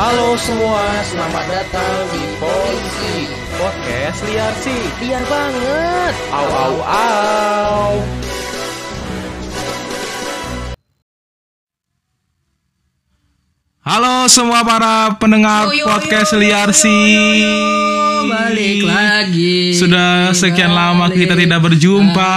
Halo semua, selamat datang di Polisi Podcast liar sih, liar banget. Au au au. Halo semua para pendengar Yo, yo, podcast yo, liar sih. balik lagi. Sudah sekian lama kita tidak berjumpa.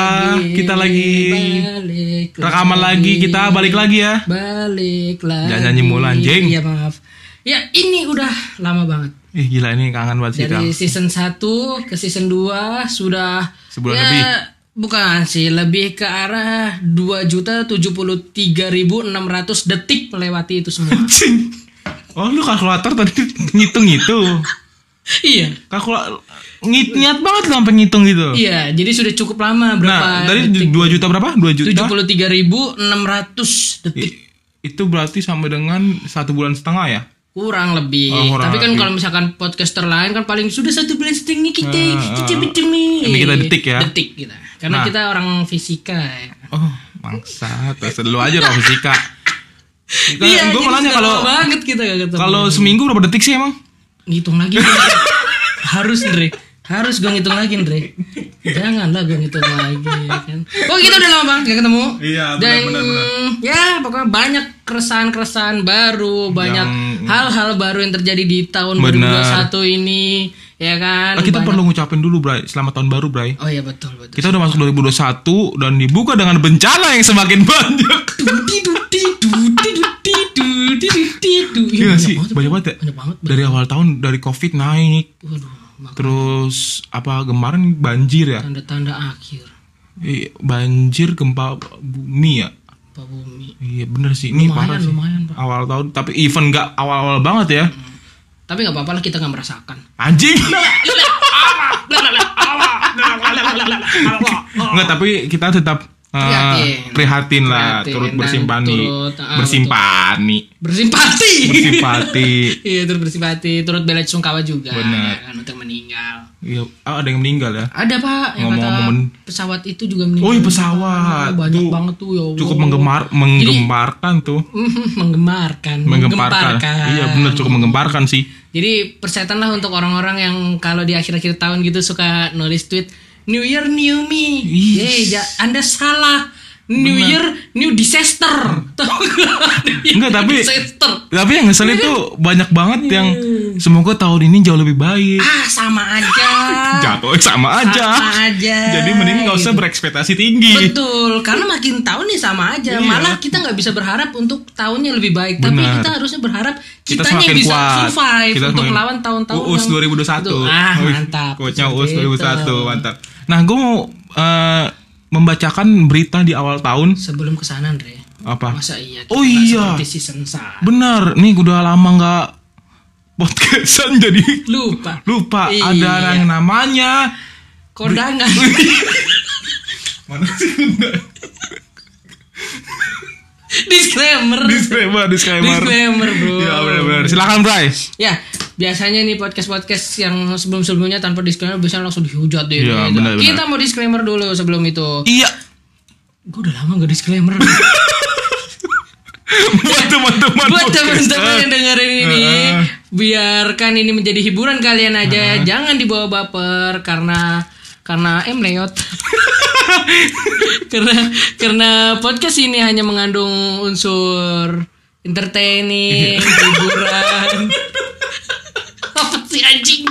Kita lagi balik rekaman lagi. Kita balik lagi ya. Balik lagi. Jangan nyanyi mulu, anjing. Iya maaf. Ya ini udah lama banget. Ih gila ini kangen banget sih. Dari season 1 ke season 2 sudah Sebulan ya, lebih. Bukan sih, lebih ke arah 2 juta 73.600 detik melewati itu semua. Oh lu kalkulator tadi ngitung itu. iya. Kalkulator ngit niat banget lu sampai ngitung gitu. Iya, jadi sudah cukup lama berapa Nah, tadi detik? 2 juta berapa? 2 juta. 73.600 detik. I- Itu berarti sama dengan satu bulan setengah ya? Kurang lebih. Oh, kurang Tapi kan lebih. kalau misalkan podcaster lain kan paling sudah satu bulan setengah kita kita bikin nih. Ini kita detik ya? Detik kita. Karena Nah. kita orang fisika ya. Oh, bangsat. Lu aja orang fisika. Kan Iya, gue jadi malah sudah kalau banget kita gak ketemu. kalau seminggu berapa detik sih emang? ngitung lagi harus Dre harus gue ngitung lagi Dre janganlah gue ngitung lagi ya kan oh kita udah lama banget gak ketemu Iya, benar, dan benar, benar. ya pokoknya banyak keresahan-keresahan baru banyak Yang- hal-hal baru yang terjadi di tahun Benar. 2021 ini ya kan Ah, kita Banyak- perlu ngucapin dulu, Bray. Selamat tahun baru, Bray. oh iya betul betul Kita udah masuk 2021 dan dibuka dengan bencana yang semakin banyak. Iya sih, banyak banget ya. banyak banget Dari awal tahun dari Covid naik, waduh terus apa kemarin banjir ya? tanda-tanda akhir Iya, banjir gempa bumi ya. Bumi Iya bener sih, ini Lumayan, parah sih. lumayan. Awal tahun, tapi even nggak awal-awal banget ya. tapi nggak apa-apa lah kita nggak merasakan Anjing. Enggak, tapi kita tetap uh, Prihatin. prihatin lah, Prihatin turut dan bersimpati, turut, ah, bersimpani, bersimpati bersimpati. iya turut bersimpati turut bela sungkawa juga Benar. ya kan untuk meninggal Iya, oh, ada yang meninggal ya. ada pak yang kata Ngomong-ngomong men- pesawat itu juga meninggal Oh, iya, pesawat. Ah, banyak Tuh, banget tuh ya Allah. Cukup menggemar, menggemparkan tuh, Mhm, menggemarkan menggemparkan. Iya, bener cukup menggemparkan sih. jadi persetan lah untuk orang-orang yang kalau di akhir-akhir tahun gitu suka nulis tweet New Year New Me. Yeay, anda salah New Year New Disaster Enggak, New tapi Disaster tapi yang ngeselin tuh banyak banget yang semoga tahun ini jauh lebih baik. ah sama aja Jatuh sama aja. sama aja Jadi mending nggak usah berekspektasi tinggi. Betul, karena makin tahun nih sama aja. Iya. Malah kita nggak bisa berharap untuk tahunnya lebih baik, tapi Benar. kita harusnya berharap Kita kitanya bisa kuat. survive Kita untuk melawan tahun-tahun UUS yang- 2021. Betul. Ah, mantap. Coachnya Seperti UUS 2021, itu. mantap. Nah, gue mau eh, membacakan berita di awal tahun Sebelum ke sana, Andre. apa? Masa iya? Oh iya. Season. Benar, nih udah lama nggak podcastan jadi Lupa. lupa Iya. ada yang namanya Kondangan. mana sih disclaimer. disclaimer disclaimer Disclaimer, bro. ya benar-benar silakan Bray Ya, biasanya nih podcast-podcast yang sebelum-sebelumnya tanpa disclaimer biasanya langsung dihujat deh. Iya, gitu. benar-benar. Kita mau disclaimer dulu sebelum itu. iya Gue udah lama gak disclaimer. buat teman-teman buat teman-teman yang dengerin ini biarkan ini menjadi hiburan kalian aja jangan dibawa baper karena karena em leot karena karena podcast ini hanya mengandung unsur entertaining hiburan apa sih anjing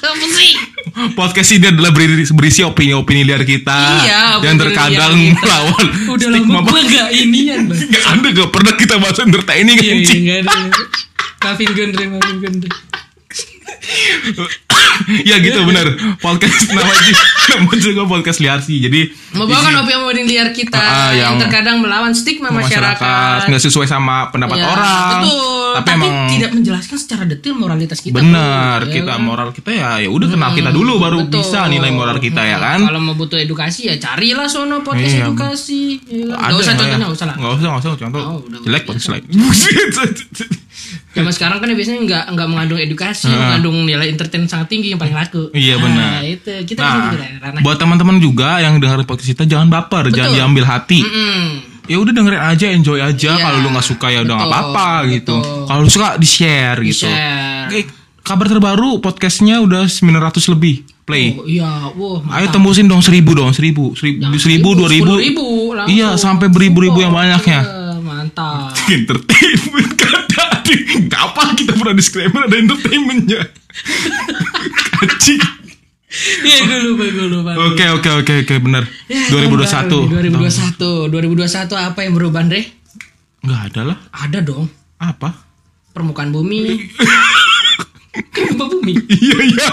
apa sih podcast ini adalah berisi, berisi opini-opini liar kita iya yang terkadang kita. melawan udah stigma lama gue gak inian Bang. Nggak ada gak pernah kita bahas entertaining iya iya anjing. gak ada maafin Gondre maafin Gondre ya gitu benar podcast nama nama juga podcast liar sih jadi membawakan opini-opini liar kita ah, yang, yang- terkadang melawan stigma masyarakat, nggak sesuai sama pendapat Ya, orang betul tapi, tapi, emang tidak menjelaskan secara detail moralitas kita benar. Ya kita kan? moral kita ya ya udah kenal kita dulu baru Betul. bisa nilai moral kita ya kan kalau mau butuh edukasi ya carilah sono podcast Iya. edukasi ya kan? Nggak usah ya, contohnya ya. nggak usah lah nggak usah nggak usah contoh Oh, jelek podcast jelek zaman sekarang kan ya biasanya nggak nggak mengandung edukasi mengandung nilai entertain sangat tinggi yang paling laku. Iya, Nah, benar. itu. Kita nah ranah. buat teman-teman juga yang dengar podcast kita jangan baper jangan diambil hati. Mm-mm. ya udah dengerin aja enjoy aja. Iya, kalau lu nggak suka ya udah nggak betul, apa-apa gitu. Betul. kalau lu suka di share gitu. Share. Oke, kabar terbaru podcastnya udah 900 lebih play. Oh, iya, wah. ayo tembusin dong seribu dong seribu. Seribu seribu dua ribu. ribu langsung. iya sampai beribu-ribu yang banyaknya. Eh, mantap. entertainment kata Gak apa kita pernah disclaimer ada entertainmentnya kacik Iya, gue lupa, gue lupa. oke oke oke oke benar Ya, 2021 tahun baru nih, 2021. 2021 apa yang berubah, Andre? nggak ada lah Ada dong. apa Permukaan bumi. Kenapa bumi? iya iya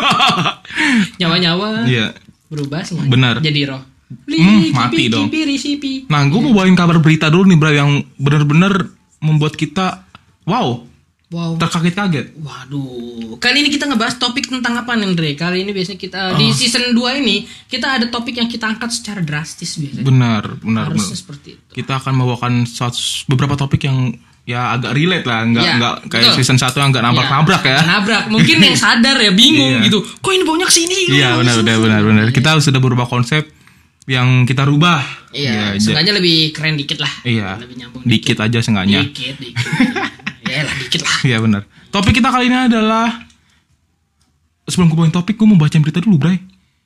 Nyawa-nyawa iya berubah semuanya. Benar. Jadi roh. Hmm, mati dong. Nah, gue mau bawain kabar berita dulu nih, bro, yang bener-bener membuat kita wow, Wow. terkaget-kaget. Waduh, kali ini kita ngebahas topik tentang apa nih, Andre? Kali ini biasanya kita Oh. di season 2 ini kita ada topik yang kita angkat secara drastis biasanya. Benar, benar, Harusnya benar. seperti itu. Kita akan membawakan satu- beberapa topik yang ya agak relate lah, nggak Ya, nggak kayak betul. season 1 yang nggak nabrak-nabrak ya. Nabrak. Mungkin yang sadar ya bingung Iya. gitu. Kok ini banyak sini? Iya, benar, benar, benar, benar. Kita sudah berubah konsep yang kita rubah. Iya, ja- seenggaknya lebih keren dikit lah. Iya, Lebih nyambung dikit aja seenggaknya. Dikit, dikit. Ya lah, dikit lah. Iya benar. Topik kita kali ini adalah sebelum gue bawain topik, gue mau bacain berita dulu, Bray.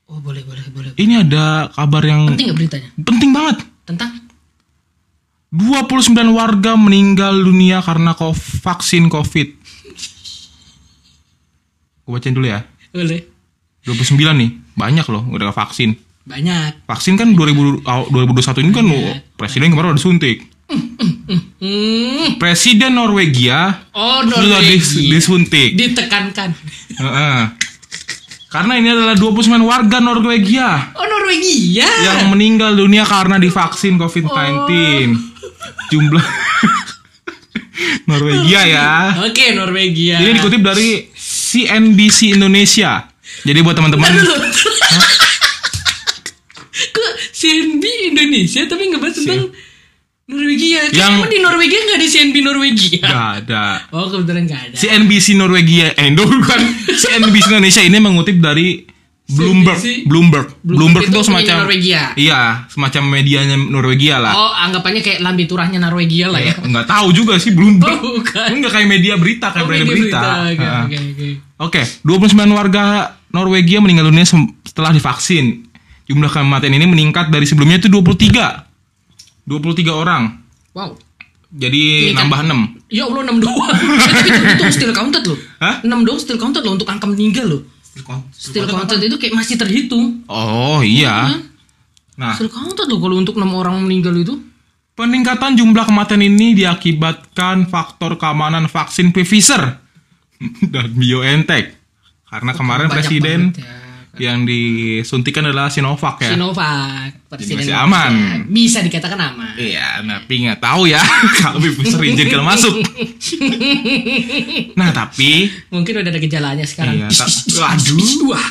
Oh, boleh, boleh, boleh. Ini ada kabar yang Penting gak beritanya? penting banget. Tentang 29 warga meninggal dunia karena vaksin COVID. Gue bacain dulu ya. boleh. 29 nih, banyak loh udah vaksin. Banyak. Vaksin kan 2000, aw- 2021 ini kan oh, presiden kemarin udah suntik. Hmm. Presiden Norwegia Oh, sudah dis- Norwegia. disuntik. Ditekankan. Heeh. Karena ini adalah 29 warga Norwegia Oh, Norwegia. yang meninggal dunia karena divaksin COVID-19. Jumlah Norwegia ya. Oke, Norwegia. Ini dikutip dari CNBC Indonesia. Jadi buat teman-teman. Kok CNB Indonesia tapi ngebahas tentang Norwegia? Kan Yang- di Norwegia nggak ada CNB Norwegia? gak ada. Oh kebetulan nggak ada. CNBC Norwegia, eh bukan CNBC Indonesia ini mengutip dari Bloomberg. CNBC. Bloomberg. Bloomberg, itu itu semacam Norwegia. Iya, semacam medianya Norwegia lah. Oh anggapannya kayak lambi turahnya Norwegia lah ya. Nggak tahu juga sih Bloomberg. Oh, bukan. Enggak kayak media berita, kayak Oh, berita berita. Oke oke oke. Oke, 29 warga Norwegia meninggal dunia setelah divaksin. Jumlah kematian ini meningkat dari sebelumnya itu 23. 23 orang. Wow. Jadi Ini kan- nambah 6. Ya Allah 6 doang. Tapi itu, itu still counted loh. Hah? 6 doang still counted loh untuk angka meninggal loh. Still counted itu kayak masih terhitung. Oh iya. Nah, Still counted loh kalau untuk 6 orang meninggal itu. peningkatan jumlah kematian ini diakibatkan faktor keamanan vaksin Pfizer dan BioNTech. Karena kemarin Banyak presiden ya. Yang disuntikan adalah Sinovac ya. Sinovac presiden masih Indonesia. aman. Bisa dikatakan aman. Iya, tapi nggak tahu ya kalau Pfizer izinkan masuk. Nah, tapi Mungkin udah ada gejalanya sekarang. Iya, waduh. Wah.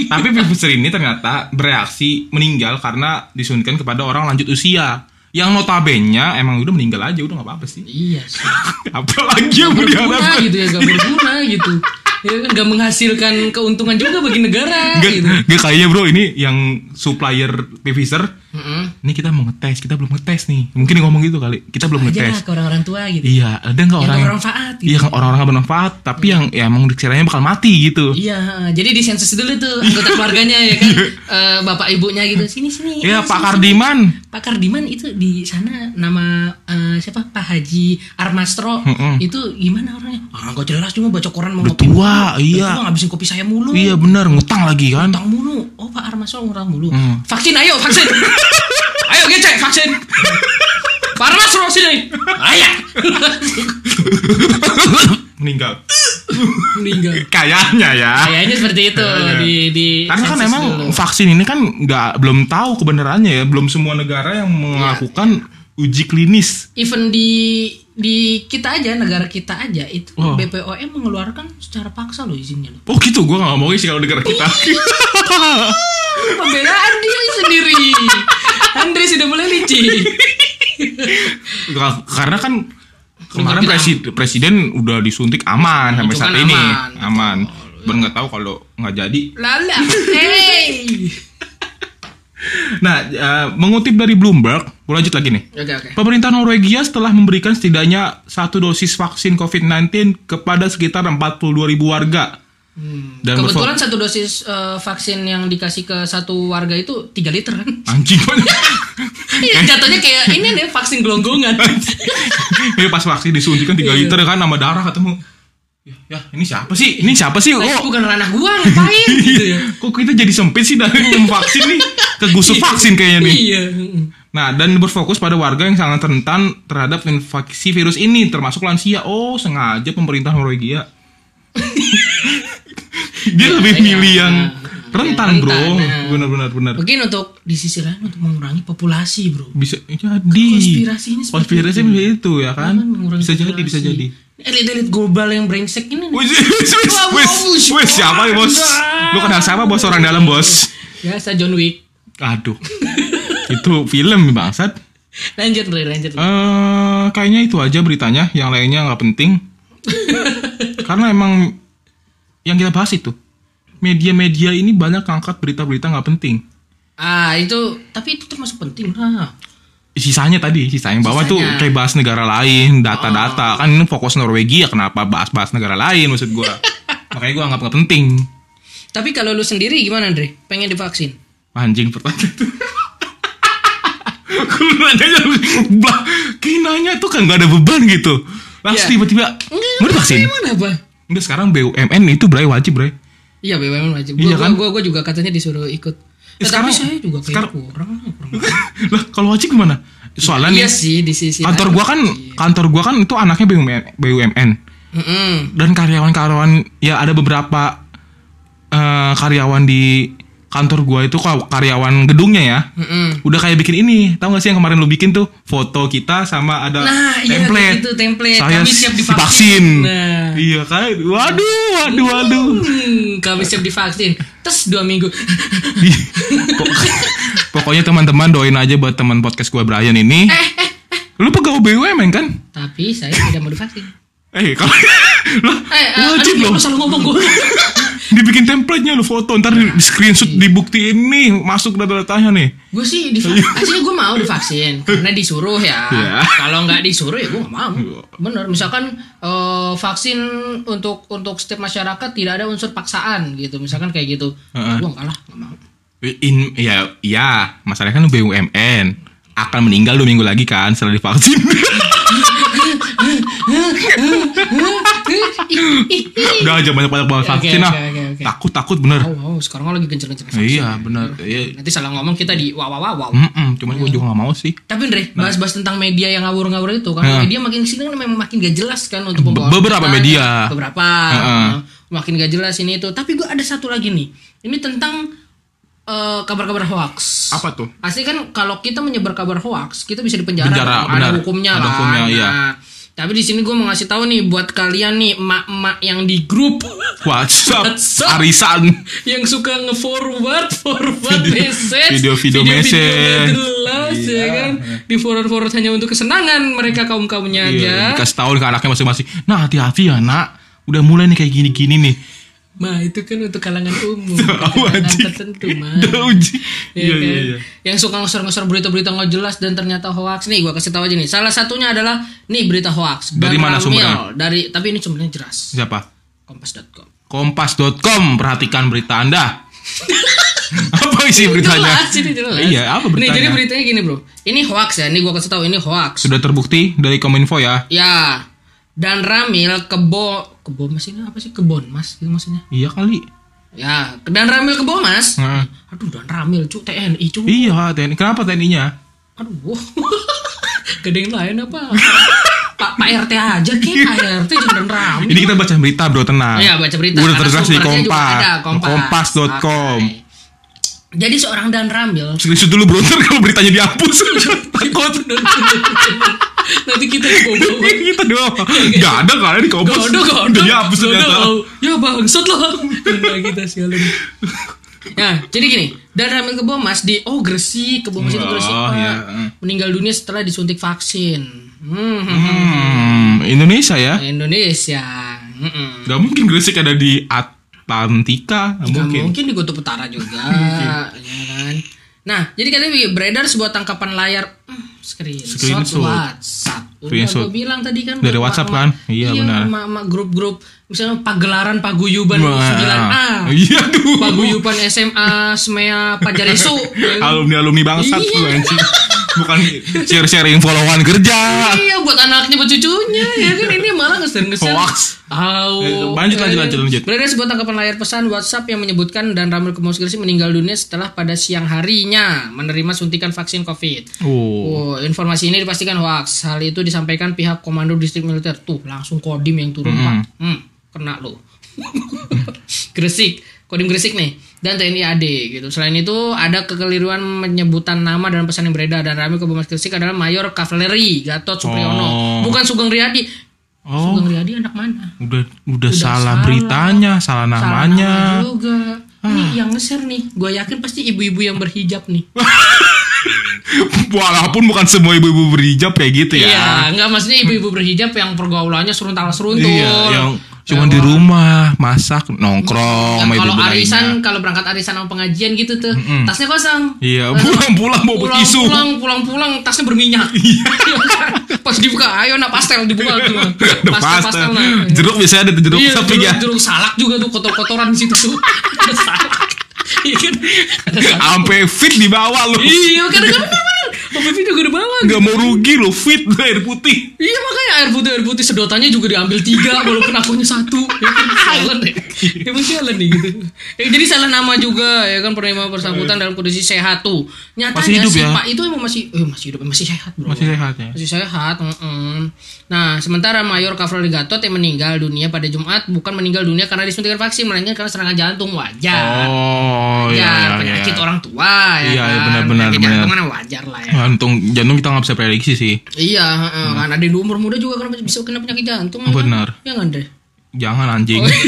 tapi Pfizer ini ternyata bereaksi meninggal karena disuntikan kepada orang lanjut usia. Yang notabene emang udah meninggal aja udah nggak apa-apa sih. Iya sih. Apalagi yang mau Berguna diharapkan. gitu ya, gak berguna gitu. Ya kan gak menghasilkan keuntungan juga bagi negara Gak, gitu. gak kayaknya bro ini yang supplier Pfizer Heeh. ini kita mau ngetes kita belum ngetes nih mungkin ngomong gitu kali kita belum Aja ngetes ke orang-orang tua gitu. iya ada nggak Yang orang gak bermanfaat gitu. iya orang-orang gak bermanfaat tapi yang ya emang dikiranya bakal mati gitu Iya, jadi disensus dulu tuh anggota keluarganya ya kan, Eh, bapak ibunya gitu. Sini sini. Iya Ah, Pak sini, Kardiman. Pak Kardiman itu di sana nama eh, siapa Pak Haji Armastro Mm-mm. itu gimana orangnya? Ah nggak jelas cuma baca koran mau ngopi. tua, iya. Tua, ngabisin kopi saya mulu. iya benar ngutang lagi kan Utang mulu. Oh Pak Armastro ngutang mulu. Hmm. Vaksin ayo vaksin. ayo ngecek vaksin. Pak Armastro sini. Ayo. meninggal Meninggal. kayaknya ya Kayaknya seperti itu di di karena kan emang dulu. vaksin ini kan nggak belum tahu kebenarannya ya belum semua negara yang melakukan uji klinis even di di kita aja negara kita aja itu Oh. BPOM mengeluarkan secara paksa loh izinnya loh. oh gitu gue nggak mau sih kalau negara kita Pembelaan diri sendiri. Andre sudah mulai licik. karena kan kemarin presiden presiden udah disuntik aman sampai saat ini aman, aman, Baru nggak tahu kalau nggak jadi Lala, hey. Nah, eh, mengutip dari Bloomberg, gue lanjut lagi nih. Oke oke. Pemerintah Norwegia setelah memberikan setidaknya satu dosis vaksin COVID-19 kepada sekitar 42 ribu warga. Dan Kebetulan satu dosis eh, vaksin yang dikasih ke satu warga itu 3 liter kan? anjing banget. Iya, Jatuhnya kayak ini deh vaksin gelonggongan. Ini pas vaksin disuntikan 3 liter kan nama darah ketemu. Ya, ya, ini siapa sih? Ini siapa sih? Nah, Oh, bukan ranah gua ngapain gitu ya. kok kita jadi sempit sih dari vaksin nih? Kegusuk vaksin kayaknya nih. Iya. Nah, dan berfokus pada warga yang sangat rentan terhadap infeksi virus ini, termasuk lansia. Oh, sengaja pemerintah Norwegia. Dia lebih iya. milih yang rentan, Yang bro. rentan, nah. Benar-benar benar. Mungkin untuk di sisi lain untuk mengurangi populasi, Bro. Bisa jadi. Konspirasinya seperti Konspirasi itu. itu ya kan? Kan Bisa jadi, populasi. bisa jadi. Elit-elit global yang brengsek ini Wah, wes, bagus. wes, siapa ya bos? Lu kenal siapa bos orang dalam bos? Biasa John Wick. Aduh, itu film bangsat. Lanjut, Bre, lanjut. Eh, kayaknya itu aja beritanya. Yang lainnya nggak penting. Karena emang yang kita bahas itu media-media ini banyak angkat berita-berita nggak penting. Ah, itu tapi itu termasuk penting lah. Sisanya tadi, sisanya bahwa tuh Sisanya. kayak bahas negara lain, data-data. Kan ini fokus Norwegia, kenapa bahas-bahas negara lain maksud gua. Makanya gua anggap nggak penting. Tapi kalau lu sendiri gimana, Andre? Pengen divaksin? Anjing pertanyaan itu. Gue nanya bah, kayak nanya tuh kan gak ada beban gitu. Langsung Iya. tiba-tiba mau divaksin. Gimana, Pak? Enggak sekarang BUMN itu bray wajib bray. Iya, BUMN wajib. Gua, Iya kan? gua, gua, juga katanya disuruh ikut. Ya, Eh, tapi sekarang- saya juga kayak sekarang- kurang, kurang. lah kalau wajib gimana? Soalnya iya nih sih di sisi kantor gua kan kantor gua kan itu anaknya BUMN, BUMN Mm-mm. dan karyawan-karyawan ya ada beberapa eh, karyawan di kantor gua itu karyawan gedungnya ya. Mm-mm. Udah kayak bikin ini, tahu gak sih yang kemarin lu bikin tuh foto kita sama ada Nah, iya, template. gitu, template. Saya Kami siap si- divaksin. vaksin. Nah. Iya kan? Waduh, waduh, waduh. Hmm, kami siap divaksin. Terus dua minggu. Pok- Pokoknya teman-teman doain aja buat teman podcast gua Brian ini. Eh, Lu pegawai BUMN kan? Tapi saya tidak mau divaksin. Eh, kalau Eh, eh, wajib loh. salah ngomong gue. Dibikin template-nya lu foto, ntar di screenshot dibuktiin nih, masuk data-datanya nih. gue sih divaksin. Aslinya gue mau divaksin karena disuruh ya. Iya. Kalau nggak disuruh ya gue nggak mau. Bener. Misalkan eh, vaksin untuk untuk setiap masyarakat tidak ada unsur paksaan gitu. Misalkan kayak gitu. Gue nggak lah, nggak mau. In, ya, ya, masalahnya kan BUMN akan meninggal dua minggu lagi kan setelah divaksin. Udah aja banyak-banyak banget vaksin ah. oke. Takut takut bener. Oh, oh, sekarang lagi gencer-gencer vaksin. Iya bener. Iya. Nanti salah ngomong kita di wow wow wow. wow. Mm-mm, cuman gue juga gak mau sih. Tapi Andre, bahas-bahas tentang media yang ngawur-ngawur itu kan Heeh. media makin ke sini kan memang makin gak jelas kan untuk pembawaan beberapa media. beberapa. Nah, makin gak jelas ini itu tapi gue ada satu lagi nih ini tentang eh, kabar-kabar hoax Apa tuh? Asli kan kalau kita menyebar kabar hoax kita bisa dipenjara Penjara, kan? ada hukumnya Ada lah hukumnya, iya. Tapi di sini gue mau ngasih tahu nih buat kalian nih emak-emak yang di grup WhatsApp, WhatsApp. arisan. yang suka nge-forward forward Video- message video-video message. jelas ya kan di forward forward hanya untuk kesenangan mereka kaum kaumnya aja Iya, dikasih tahu ke anaknya masing-masing. Nah, hati-hati ya, Nak. Udah mulai nih kayak gini-gini nih. Mah itu kan untuk kalangan umum Tahu, kalangan tertentu uji. Iya Iya, kan? iya, iya. Yang suka ngosor-ngosor berita-berita nggak jelas dan ternyata hoax nih, gua kasih tahu aja nih. Salah satunya adalah nih berita hoax. Dari Bang mana Ramil. sumbernya? Dari tapi ini sumbernya jelas. Siapa? Kompas.com. Kompas.com, perhatikan berita Anda. apa isi beritanya? Jelas, ini jelas. Iya, apa Nih, beritanya? jadi beritanya gini, Bro. Ini hoax ya. Ini gua kasih tahu ini hoax. Sudah terbukti dari Kominfo ya? Ya. Dan Ramil kebo kebo mas ini apa sih kebon mas itu maksudnya Iya kali. ya dan Ramil kebo mas Nah, aduh dan Ramil cu TNI cu iya, TNI. Kenapa TNI-nya? aduh gede yang lain apa Pak Pak RT aja ki Pak RT jangan dan Ramil Ini kita baca berita bro, tenang. Iya baca berita. Udah juga Kompas. Kompas. Kompas.com. Oke. Jadi seorang Dan Ramil Screenshot dulu bro, kalau beritanya dihapus. Takut. nanti kita dibawa kita doang. Gak ada kali di Kompas. Gak ada, gak ada. Gak ada. ternyata. Ya bangsat lah. Nah, kita sekalian. Nah, jadi gini, dan Ramil Kebomas di oh Gresik, Kebomas itu Oh, Gresik Pak. iya. Meninggal dunia setelah disuntik vaksin. Hmm, hmm, hmm. Hmm, Indonesia ya? Indonesia. Hmm. Gak mungkin Gresik ada di Atlantika. Gak Gak mungkin. mungkin di Kutub Utara juga, ya kan? Nah, jadi katanya beredar sebuah tangkapan layar hmm, screenshot, Screenshot. WhatsApp. Udah Screenshot. gue bilang tadi kan Dari WhatsApp emak-emak. kan? Iya, benar. emak-emak grup-grup misalnya pagelaran paguyuban Wah. 9A. Iya tuh. Paguyuban SMA Semea Pajaresu. Alumni alumni bangsat Iya. tuh anjing. Bukan share sharing followan kerja. iya buat anaknya buat cucunya ya kan ini malah ngeser-ngeser Hoax. Tahu. Eh, lanjut, lanjut, lanjut, lanjut. Beredar sebuah tangkapan layar pesan WhatsApp yang menyebutkan dan Ramil Kemungkinan meninggal dunia setelah pada siang harinya menerima suntikan vaksin COVID. Oh. Oh, informasi ini dipastikan hoax. Hal itu disampaikan pihak Komando Distrik Militer. Tuh, langsung Kodim yang turun, Pak. Hmm, kena lo. Gresik, Kodim Gresik nih. Dan TNI AD gitu. Selain itu ada kekeliruan menyebutan nama dalam pesan yang beredar dan Ramil Kebumas Gresik adalah Mayor Kavaleri Gatot Supriyono, Oh. bukan Sugeng Riyadi. Oh. Sugeng Riyadi anak mana? Udah udah, salah beritanya, salah Salah namanya. nama juga. Nih yang nge-share nih, gue yakin pasti ibu-ibu yang berhijab nih. Walaupun bukan semua ibu-ibu berhijab kayak gitu ya. Iya, enggak maksudnya ibu-ibu berhijab yang pergaulannya seruntal seruntul. Iya, yang cuma di rumah masak nongkrong kalau arisan, kalau berangkat arisan sama pengajian gitu tuh, tasnya kosong. Iya, pulang-pulang bawa Pulang, tisu. pulang, pulang, pulang, tasnya berminyak. Iya? Pas dibuka, ayo nak pastel dibuka tuh. Ada pastel. nah. Jeruk biasanya ada jeruk Iya, sapi jeruk, ya. jeruk salak juga tuh kotor-kotoran di situ tuh. Iya kan? Ada salak. Sampai fit di bawah lu. Iya, kadang-kadang Tapi juga di bawah. Nggak mau rugi lu fit air putih. Iya makanya air putih air putih sedotannya juga diambil tiga walaupun akunnya satu. Ya kan sialan deh. Emang sialan nih gitu. Ya, jadi salah nama juga ya kan penerima bersangkutan dalam kondisi sehat tuh. Nyatanya Masih hidup si ya? Pak itu emang masih eh, masih hidup masih sehat bro. Masih sehat ya. Masih sehat. mm-mm. Nah sementara Mayor Kavaleri Gatot yang meninggal dunia pada Jumat bukan meninggal dunia karena disuntikan vaksin melainkan karena serangan jantung wajar. Oh, ya, iya, iya, penyakit iya. orang tua ya Iya, kan. iya, benar, benar, Penyakit benar. jantung kan wajar lah ya. Jantung, jantung kita nggak bisa prediksi sih. Iya, heeh, kan ada di umur muda juga kan bisa kena penyakit jantung. ya kan? Benar. Ya kan deh. Jangan anjing. Oh,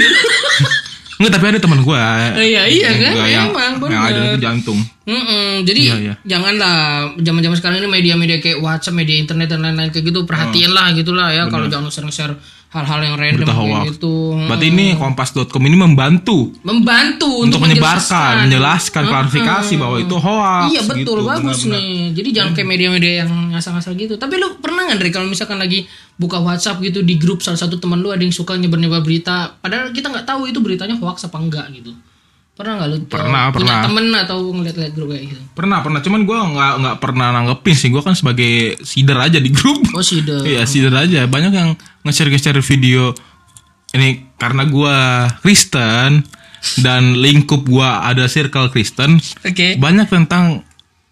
Enggak, tapi ada teman gua. iya, iya kan? Yang, Emang, yang ada jantung. Mm-mm, jadi Iya, iya. janganlah zaman-zaman sekarang ini media-media kayak WhatsApp, media internet dan lain-lain kayak gitu perhatian lah gitulah ya kalau jangan sering-share hal-hal yang random kayak gitu. Berarti ini kompas.com ini membantu Membantu untuk menyebarkan, menjelaskan. menjelaskan, klarifikasi bahwa itu hoax. Iya betul gitu. bagus Benar-benar. nih. Jadi jangan kayak media-media yang ngasal-ngasal gitu. Tapi lu pernah nggak Dre kalau misalkan lagi buka WhatsApp gitu di grup salah satu teman lu ada yang suka nyebar-nyebar berita, padahal kita nggak tahu itu beritanya hoax apa enggak gitu. Pernah nggak lu? uh, Pernah, punya pernah. temen atau ngeliat-liat grup kayak gitu? Pernah, pernah. Cuman gua nggak nggak pernah nanggepin sih. Gua kan sebagai sider aja di grup. Oh sih deh. Iya, sider aja. Banyak yang nge-share nge-share video ini karena gua Kristen dan lingkup gua ada circle Kristen. Oke. Banyak tentang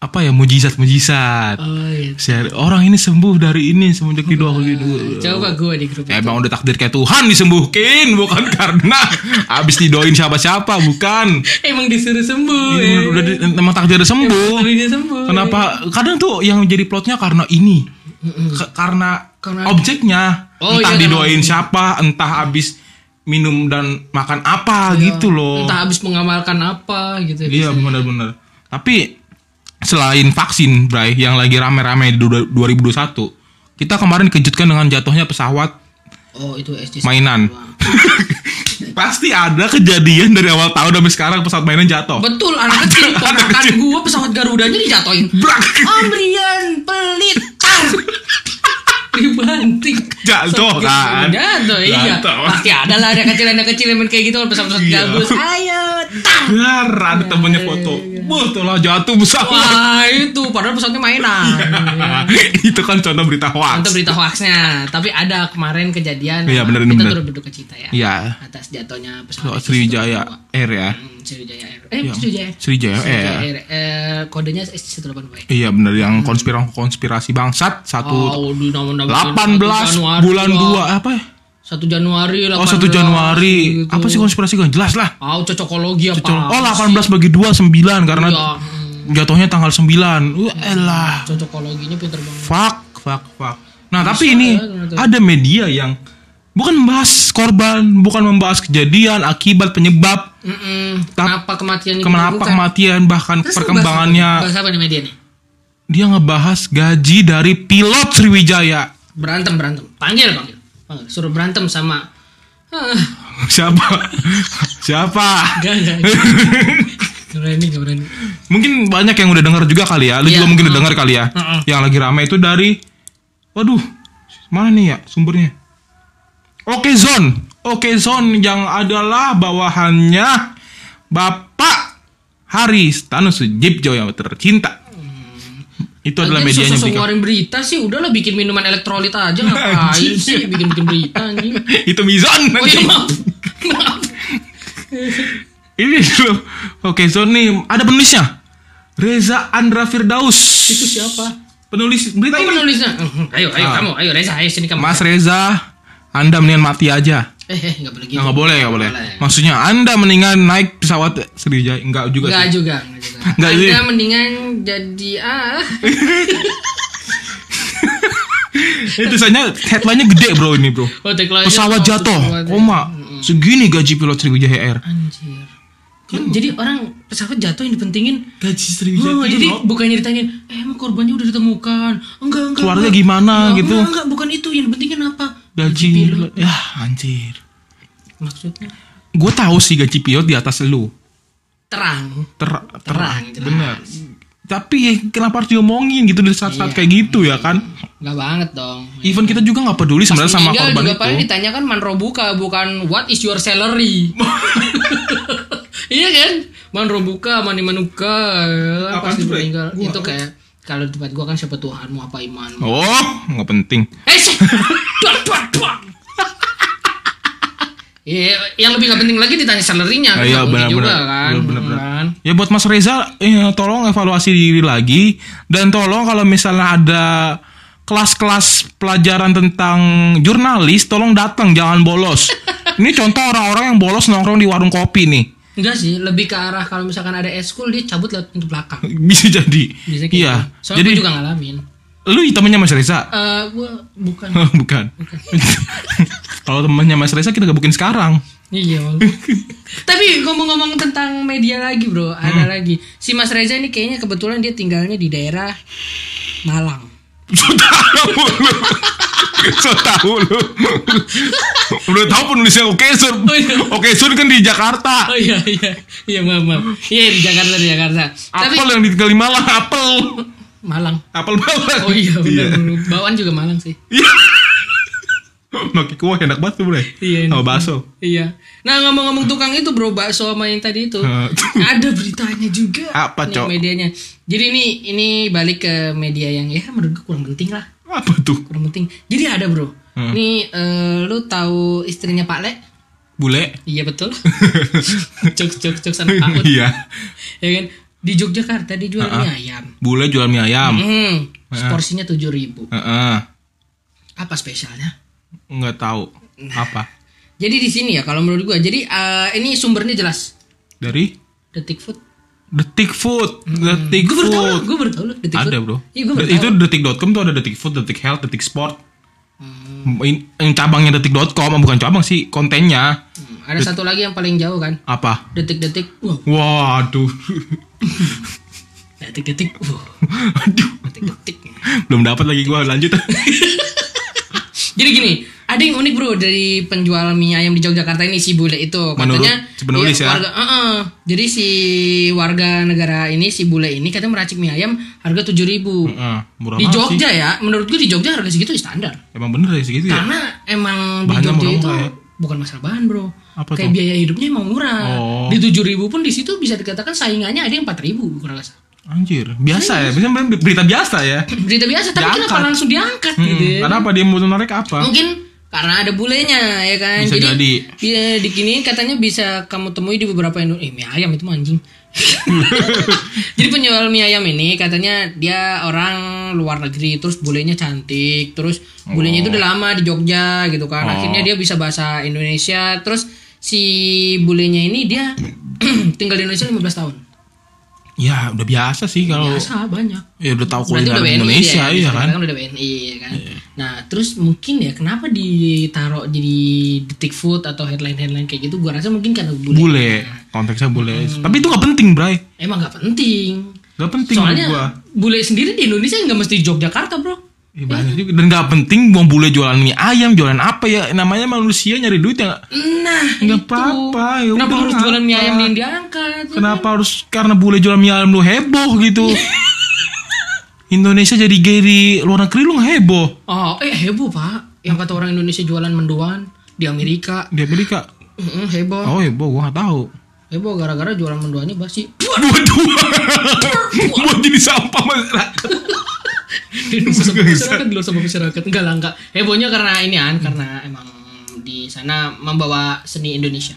apa ya mujizat-mujizat. Oh iya. Share orang ini sembuh dari ini semenjak di doa gitu. Coba gue di grup Ya, itu. emang udah takdir kayak Tuhan disembuhkin bukan karena abis didoain siapa-siapa bukan Emang disuruh sembuh. Iya, ya. udah di- emang takdir sembuh sembuh. kenapa kadang tuh yang jadi plotnya karena ini Ke- karena, Karena- objeknya Oh, entah iya, didoain karena- siapa entah abis minum dan makan apa gitu loh Iya. Entah habis mengamalkan apa gitu. iya benar-benar tapi selain vaksin Bray yang lagi rame-rame di du- 2021 kita kemarin dikejutkan dengan jatuhnya pesawat Oh itu SD. mainan pasti ada kejadian dari awal tahun sampai sekarang pesawat mainan jatuh Betul, anak kecil ponakan gua pesawat Garudanya dijatuhin. Brak. Amrian pelit. Dibanting. Jatuh, Sakit. kan? Jatuh, iya. Jatuh. Pasti ada lah anak kecil anak kecil yang kayak gitu pesawat-pesawat Iya. gabus. Ayo. Biar ada temennya foto Wah telah jatuh pesawat Wah, itu padahal pesawatnya mainan. Itu kan contoh berita hoax Untuk berita hoaxnya, tapi ada kemarin kejadian. Iya, bener, kita bener. turut berduka cita ya. Iya Atas jatuhnya Pesawat pesawat Sriwijaya Air ya Hmm, Sriwijaya Air. Eh, Sriwijaya Air. Sriwijaya Sriwijaya Air Air. Eh, kodenya SC182. Iya bener yang konspirasi konspirasi bangsat satu Oh, 18 Januari bulan. 2 apa ya? 1 Januari Oh 1 18, Januari gitu. Apa sih konspirasi gak jelas lah Oh, cocokologi apa? Oh 18 bagi 2 9 karena Iya, hmm, jatuhnya tanggal 9 Wah elah cocokologinya pinter banget. Fuck Fuck Fuck Nah tapi ini ya, ternyata. ada media yang Bukan membahas korban Bukan membahas kejadian Akibat penyebab Mm-mm. Kenapa kematian Kenapa kematian Bahkan Terus perkembangannya Bahas apa nih media nih? Dia ngebahas gaji dari pilot Sriwijaya Berantem berantem. Panggil panggil. Panggil. Suruh berantem sama Ah, Siapa? Siapa? Gak, gak. Gak berani, gak berani. Mungkin banyak yang udah denger juga kali ya. Lu Iya. juga mungkin udah denger kali ya. Heeh. Yang lagi rame itu dari Waduh, mana nih ya sumbernya? Oke Zone. Oke Zone yang adalah bawahannya Bapak Haris Tanus Jipjo yang tercinta. Itu adalah Lagian medianya Bika. ngeluarin berita sih udahlah bikin minuman elektrolit aja ngapain sih bikin-bikin berita anjing. Itu Mizon. Oh iya maaf. maaf. Ini dulu. Oke Zone nih ada penulisnya. Reza Andra Firdaus. Itu siapa? Penulis berita Oh ini. penulisnya. Ayo, ayo Ah. kamu, ayo Reza, ayo sini kamu. Mas Reza, Anda mendingan mati aja. Eh, eh, nggak boleh gitu. Nggak boleh, nggak boleh. Boleh. Maksudnya Anda mendingan naik pesawat Sriwijaya. Enggak juga Enggak sih. juga, enggak juga. Nggak, Anda mendingan jadi ah. Itu soalnya headline-nya gede bro ini bro. Oh, Pesawat jatuh, koma. Segini gaji pilot Sriwijaya Air. Anjir. Kan jadi orang pesawat jatuh yang dipentingin Gaji Oh, jadi bukannya ditanyain, eh emang korbannya udah ditemukan? Enggak, enggak. Keluarga enggak. gimana Enggak, gitu. Enggak, enggak, bukan itu. Yang dipentingin apa? Gaji pilot. ya anjir. Maksudnya Gue tahu sih gaji pilot di atas lu. terang. Ter Terang, terang, jelas. bener. Tapi ya, kenapa harus diomongin gitu di saat-saat Iya. kayak gitu ya kan? Enggak banget dong. Even kita juga nggak peduli sebenarnya sama Meninggal korban juga itu. paling ditanyakan manrobuka bukan what is your salary. iya kan? Manrobuka, mani manuka. Pasti tuh, Bre? meninggal. Itu kayak kalau di tempat gua kan siapa Tuhanmu apa imanmu. Oh, nggak penting. Eh, sih. Iya, yang lebih gak penting lagi ditanya salary-nya. Iya, mungkin juga benar-benar. kan. Iya, benar-benar. Kan? Ya buat Mas Reza, eh, tolong evaluasi diri lagi dan tolong kalau misalnya ada kelas-kelas pelajaran tentang jurnalis, tolong datang jangan bolos. Ini contoh orang-orang yang bolos nongkrong di warung kopi nih. Enggak sih, lebih ke arah kalau misalkan ada eskul dia cabut lewat pintu belakang. Bisa jadi. Bisa kayak Iya. gitu. Soalnya Jadi gue juga ngalamin. lu temennya Mas Reza? Eh, gue bukan. Oh, bukan. kalau temennya Mas Reza kita gebukin sekarang. Iya. Tapi ngomong-ngomong tentang media lagi bro, ada lagi. Si Mas Reza ini kayaknya kebetulan dia tinggalnya di daerah Malang. Tahu lu. So tahu lu. Udah tahu penulisnya Oke Sun. Oh, iya. Oke Sun kan di Jakarta. Oh iya iya iya maaf maaf. Iya di Jakarta di Jakarta. Tapi Apel yang ditinggal di Malang, apel. Malang. Apel Malang. Oh iya benar. benar. Bawaan juga Malang sih. Iya. Makin kuah enak banget tuh, Bre. Iya, enak. Sama bakso. Iya. Nah ngomong-ngomong tukang itu bro, bakso sama yang tadi itu ada beritanya juga. Apa, Cok? Medianya. Jadi ini ini balik ke media yang ya menurut gue kurang penting lah, Apa tuh? kurang penting. Jadi ada bro. Hmm. Nih eh, lu tahu istrinya Pak Le? Bule? Iya betul. cok cok cok sana Pak Ut. iya. Ya kan? Di Yogyakarta dia jual mie ayam. Bule jual mie ayam. Hmm, porsinya tujuh ribu. Heeh. Apa spesialnya? Enggak tahu. Nah. Apa? Jadi di sini ya kalau menurut gua. Jadi eh, ini sumbernya jelas. Dari Detik Food. Detik Food. Detik Gue baru tahu, Food. gue baru tahu loh Detik Ada bro. Iya gue baru itu detik.com tuh ada detik food, detik health, detik sport. Hmm. Yang cabangnya detik.com bukan cabang sih kontennya. Hmm, Ada satu lagi yang paling jauh kan. Apa? Detik-detik. Wah, Waduh. detik-detik. Wah, Aduh. detik-detik. Belum dapat lagi gua lanjut. Jadi gini, ada yang unik bro dari penjual mie ayam di Yogyakarta ini si bule itu Menurut katanya si penulis ya? warga, uh-uh. jadi si warga negara ini si bule ini katanya meracik mie ayam harga tujuh ribu Heeh, murah di Jogja sih. ya menurut gue di Jogja harga segitu ya standar Emang bener ya segitu ya? karena emang di Bahannya Jogja itu murah-murah ya? bukan masalah bahan bro Apa kayak tuh? biaya hidupnya emang murah Oh. di tujuh ribu pun di situ bisa dikatakan saingannya ada yang empat ribu kurang rasa Anjir, biasa ya. Biasanya berita biasa ya. berita biasa tapi Diangkat. kenapa langsung diangkat Hmm, gitu ya? Kenapa dia mau narik apa? mungkin karena ada bulenya ya kan Bisa jadi. dia dikini katanya bisa kamu temui di beberapa Indo eh mie ayam itu anjing jadi penjual mie ayam ini katanya dia orang luar negeri terus bulenya cantik terus bulenya itu udah lama di Jogja gitu kan Oh. akhirnya dia bisa bahasa Indonesia terus si bulenya ini dia tinggal di Indonesia 15 tahun Ya udah biasa sih kalau biasa banyak ya udah tahu kuliner Indonesia dia, iya kan. dikatakan udah BNI ya kan. Nah, terus mungkin ya kenapa ditaruh jadi detik food atau headline-headline kayak gitu? Gua rasa mungkin karena bule. Bule, konteksnya bule. Hmm. Tapi itu gak penting, Bray. Emang gak penting. Gak penting Soalnya gua. bule sendiri di Indonesia nggak mesti Yogyakarta, Bro. Ih, banyak juga. Dan nggak penting buang bule jualan mie ayam, jualan apa ya? Namanya manusia nyari duit ya. Nah, itu. apa-apa, ya Kenapa harus jualan mie ayam yang diangkat? ya Kenapa harus karena bule jualan mie ayam lu heboh gitu? Indonesia jadi gay di luar negeri lu heboh Oh, eh heboh pak. Yang kata orang Indonesia jualan mendoan di Amerika. di Amerika. Mm, heboh. Oh heboh, gua nggak tahu. Heboh gara-gara jualan mendoannya basi. Waduh, buat jadi sampah masyarakat. masyarakat dulu sama masyarakat enggak lah enggak hebohnya karena ini kan karena emang di sana membawa seni Indonesia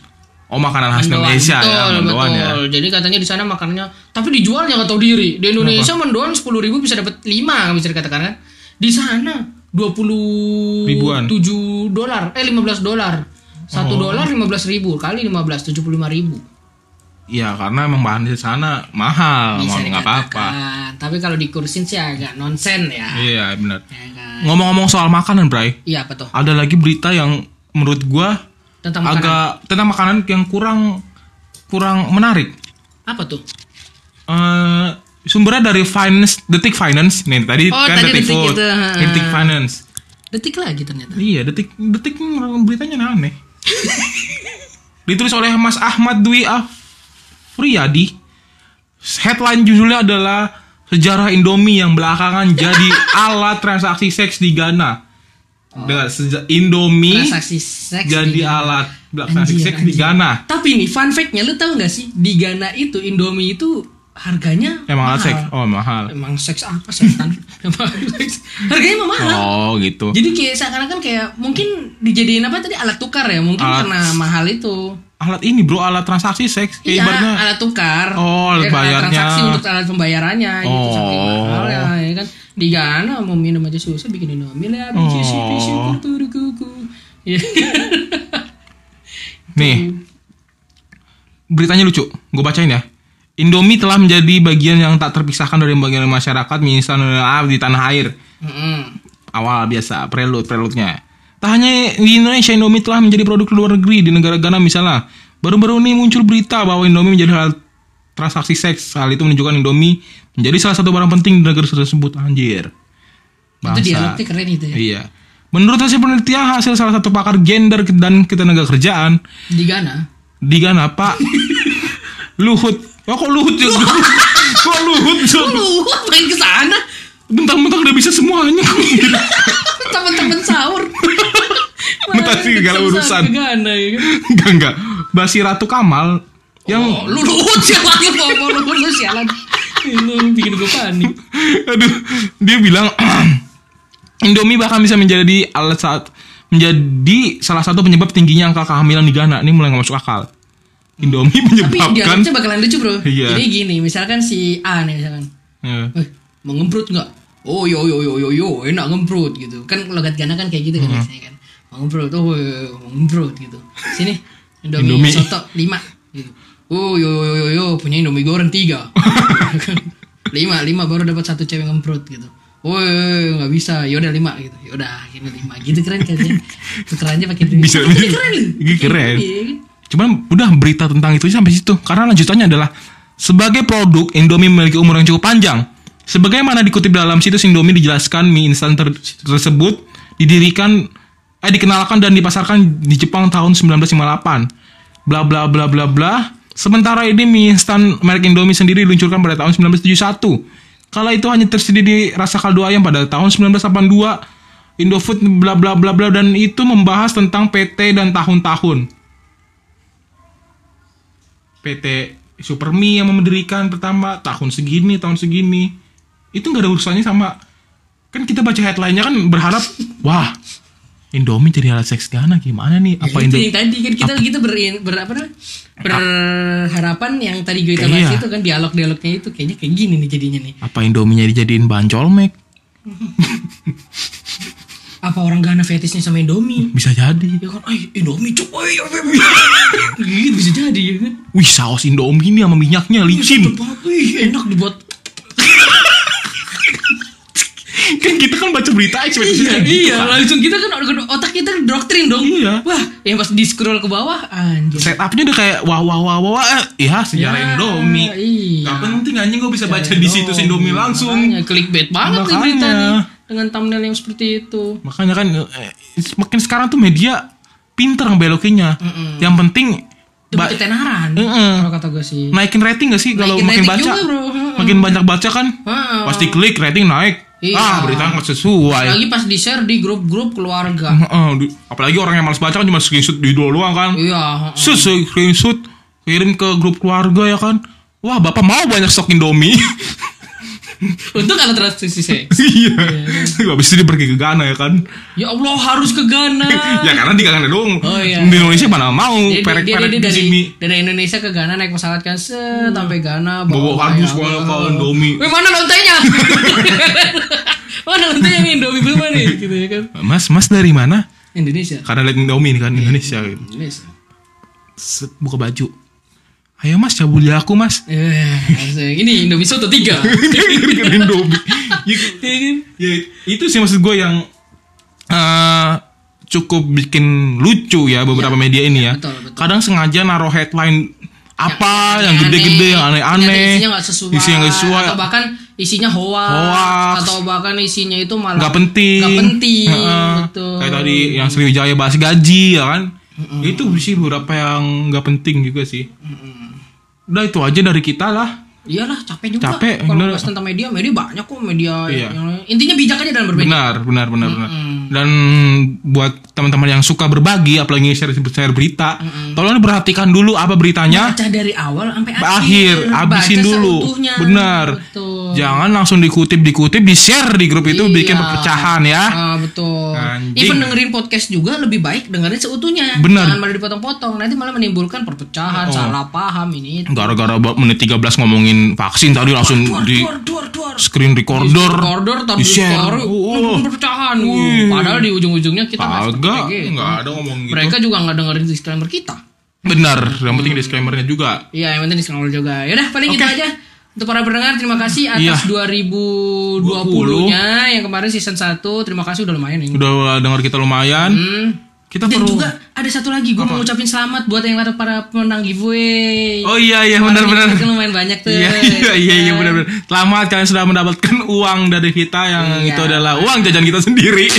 Oh makanan khas Mendoan, Indonesia betul, ya, mendoan ya. betul. Jadi katanya di sana makanannya, tapi dijualnya nggak tahu diri. Di Indonesia mendoan sepuluh ribu bisa dapat lima bisa dikatakan kan. Di sana dua puluh Ribuan. tujuh dolar, eh lima belas dolar. Oh. Satu dolar lima belas ribu kali lima belas tujuh puluh lima ribu. Iya karena emang bahan di sana mahal, mau Bisa nggak apa-apa. Tapi kalau dikursin sih agak nonsen ya. Iya benar. Ya kan? Ngomong-ngomong soal makanan, Bray, Iya apa tuh? ada lagi berita yang menurut gua Tentang makanan. agak tentang makanan yang kurang kurang menarik. Apa tuh? eh sumbernya dari finance, detik finance. Nih tadi Oh, kan detik, Detik food, itu, ha. detik finance. Detik lagi ternyata. Iya, detik detik beritanya aneh. Ditulis oleh Mas Ahmad Dwi Afriyadi. Headline judulnya adalah sejarah Indomie yang belakangan jadi alat transaksi seks di Ghana. Dengan seja- Indomie Oh. Transaksi seks jadi alat transaksi Anjir, seks di. Ghana. Tapi nih fun fact-nya lu tahu nggak sih di Ghana itu Indomie itu harganya Emang mahal. seks? Oh, mahal. Emang seks apa setan? Emang seks. harganya emang mahal. Oh, gitu. Jadi kayak seakan-akan kayak mungkin dijadiin apa tadi alat tukar ya mungkin Alat- karena mahal itu. Alat ini, Bro, alat transaksi seks. Iya, ibaratnya alat tukar. Oh, alat Ya, bayarnya. transaksi untuk alat pembayarannya gitu saking Oh. mahal ya, ya kan. Di Ghana mau minum aja susah bikin Indomie biji Oh. Iya. Nih, beritanya lucu. Gue bacain ya. Indomie telah menjadi bagian yang tak terpisahkan dari bagian masyarakat misalnya di tanah air. Mm-mm. Awal biasa, prelude, prelude-nya. Tak hanya di Indonesia, Indomie telah menjadi produk luar negeri di negara Ghana misalnya. Baru-baru ini muncul berita bahwa Indomie menjadi hal transaksi seks. Hal itu menunjukkan Indomie menjadi salah satu barang penting di negara tersebut. Anjir. Itu Bahasa. dialognya keren itu ya. Iya. Menurut hasil penelitian hasil salah satu pakar gender dan ketenaga kerjaan Di Ghana. di Ghana Pak Luhut oh kok Luhut juga kok Luhut Oh, lu main ke sana. bentang-bentang udah bisa semuanya Temen-temen sahur. Main segala urusan. Ya kan. enggak enggak Basi Ratu Kamal yang Oh, lu luhut sialan lu luhut lu sialan. Lu bikin gue panik. aduh dia bilang Indomie bahkan bisa menjadi alat saat menjadi salah satu penyebab tingginya angka kehamilan di Ghana ini mulai nggak masuk akal Indomie Tapi menyebabkan dialognya bakalan lucu bro. Iya. Jadi gini, misalkan si A nih misalkan. Ya. Eh, mau ngemprut nggak? Oh yo yo yo yo yo, enak ngemprut gitu. Kan logat Ghana kan kayak gitu kan biasanya kan. Ngemprut, oh ngemprut gitu. Sini, Indomie, Indomie. soto lima. Gitu. Oh yo yo yo yo, punya Indomie goreng tiga. lima lima baru dapat satu cewek ngemprut gitu. Oh yo, nggak bisa, yaudah lima gitu. Yaudah, akhirnya lima gitu keren kan ya. Tukerannya pakai duit. Bisa. Keren. Ini keren. Iya, kan? Cuman udah berita tentang itu sampai situ. Karena lanjutannya adalah sebagai produk Indomie memiliki umur yang cukup panjang. Sebagaimana dikutip dalam situs Indomie dijelaskan mie instan ter- tersebut didirikan eh dikenalkan dan dipasarkan di Jepang tahun 1958. Bla bla bla bla bla. Sementara ini mie instan merek Indomie sendiri diluncurkan pada tahun 1971. Kala itu hanya tersedia di rasa kaldu ayam pada tahun 1982. Indofood bla bla bla bla dan itu membahas tentang PT dan tahun-tahun. PT Supermi yang mendirikan pertama tahun segini tahun segini itu nggak ada urusannya sama. Kan kita baca headline-nya kan berharap wah Indomie jadi alat seks Ghana gimana nih? Ya, apa itu Indo yang tadi kan kita kita ber, ber apa namanya? berharapan yang tadi gue kita bahas Iya. itu kan dialog-dialognya itu kayaknya kayak gini nih jadinya nih. Apa Indominya dijadiin bahan colmek? Apa orang Ghana fetisnya sama Indomie? Bisa jadi. Ya kan ay Indomie cuk ay, ay. gitu bisa jadi ya kan. Wih saus Indomie ini sama minyaknya licin. Banget, wih, enak dibuat kan kita kan baca berita ekspektasinya iya, gitu iya kan. langsung kita kan otak kita doktrin dong Iya. wah yang pas di scroll ke bawah anjir setupnya udah kayak wah wah wah wah, wah eh, ya sejarah Ya, Indomie iya. Gak penting anjing gue bisa baca di situs Indomie langsung Makanya, clickbait banget nih berita Makanya. nih dengan thumbnail yang seperti itu. Makanya kan eh, makin sekarang tuh media pinter ngebelokinnya. Yang penting Demi ketenaran. Heeh. Kalau kata gue sih. naikin rating gak sih kalau makin baca? juga, bro. Makin banyak baca kan? Heeh. Pasti klik rating naik. Iya. Ah, berita nggak sesuai. Lagi pas di share di grup-grup keluarga. Heeh, di- apalagi orang yang malas baca kan cuma screenshot di doang kan. Iya. heeh. Set, screenshot kirim ke grup keluarga ya kan. Wah, Bapak mau banyak stok Indomie. Untuk kalau transfusi seks. Iya. Habis itu dia pergi ke Ghana ya kan. Ya Allah harus ke Ghana. ya karena di Ghana dong. Oh, iya. Di Indonesia mana mau perek-perek di dari, sini. dari Indonesia ke Ghana naik pesawat kan set sampai Ghana Bawa kardus bawa bawa Indomie. Wih mana lontenya? mana lontenya nih Indomie berapa nih? Gitu ya kan. Mas, Mas dari mana? Indonesia. Karena lihat Indomie nih kan Indonesia gitu. Indonesia. Set, buka baju. Ayo Mas, cabuli aku Mas. Eh, ini Indomie soto tiga. Indomie. Ya, Iya ya, itu sih maksud gue yang eh, cukup bikin lucu ya beberapa media ini ya. betul, betul. Kadang sengaja naruh headline apa yang gede-gede yang ternyata aneh-aneh. Isinya nggak sesuai. Isinya nggak sesuai. Atau bahkan isinya hoax. Hoax. Atau bahkan isinya itu malah nggak penting. Nggak penting. Heeh. Betul. Kayak tadi yang Sriwijaya bahas gaji ya kan. Itu sih beberapa yang nggak penting juga sih. Udah itu aja dari kita lah. Iyalah capek juga. Capek, Kalau bahas tentang media, media banyak kok media Iya. yang intinya bijak aja dalam berbagi. Benar, benar, benar, benar. Dan buat teman-teman yang suka berbagi, apalagi share share berita, tolong diperhatikan dulu apa beritanya. Baca dari awal sampai akhir. Habisin Baca dulu. seutuhnya. Benar. Betul. Jangan langsung dikutip dikutip di share di grup itu Iya. bikin perpecahan ya. Ah, betul. Anjing. Even dengerin podcast juga lebih baik dengerin seutuhnya. Benar. Jangan malah dipotong-potong. Nanti malah menimbulkan perpecahan, Oh. salah paham ini. Gara-gara menit 13 ngomongin vaksin tadi langsung Duar, di duar, duar, duar. screen recorder. Recorder di tapi share. story, Oh, menimbulkan perpecahan. Wih. Padahal di ujung-ujungnya kita nggak ada ngomong gitu. Mereka juga nggak dengerin disclaimer kita. Benar, yang penting disclaimernya juga. Iya, yang penting disclaimer juga. Yaudah, paling Oke. gitu aja. Untuk para pendengar, terima kasih atas Iya. 2020-nya yang kemarin season 1. Terima kasih udah lumayan ini. Udah dengar kita lumayan. Hmm. Kita Dan perlu juga ada satu lagi gue mau ngucapin selamat buat yang para pemenang giveaway. Oh iya iya benar-benar. kan lumayan banyak tuh. Iya iya iya iya Kan? benar-benar. Selamat kalian sudah mendapatkan uang dari kita yang Iya. itu adalah uang jajan kita sendiri.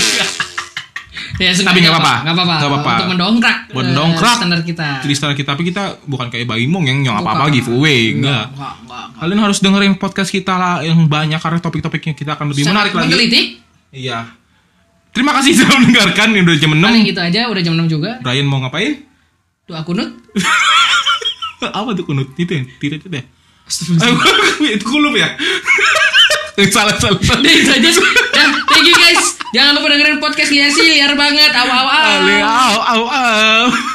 Ya, Tapi nggak apa-apa. Nggak apa-apa. Nggak apa-apa. Untuk mendongkrak. Buat mendongkrak. standar kita. Jadi standar kita tapi kita bukan kayak Bayi Mong yang yang apa-apa giveaway, enggak. Enggak, enggak. Kalian harus dengerin podcast kita lah yang banyak karena topik-topiknya kita akan lebih menarik lagi. Menggelitik. Iya. Terima kasih sudah mendengarkan ini udah jam 6. Paling gitu aja, udah jam 6 juga. Brian mau ngapain? Doa kunut. apa tuh kunut itu ya? Tidak itu ya? Ayo, itu kulub ya? salah salah. salah. Udah itu aja. Dah, thank you guys. Jangan lupa dengerin podcast sih, liar banget. Aw aw aw. Au.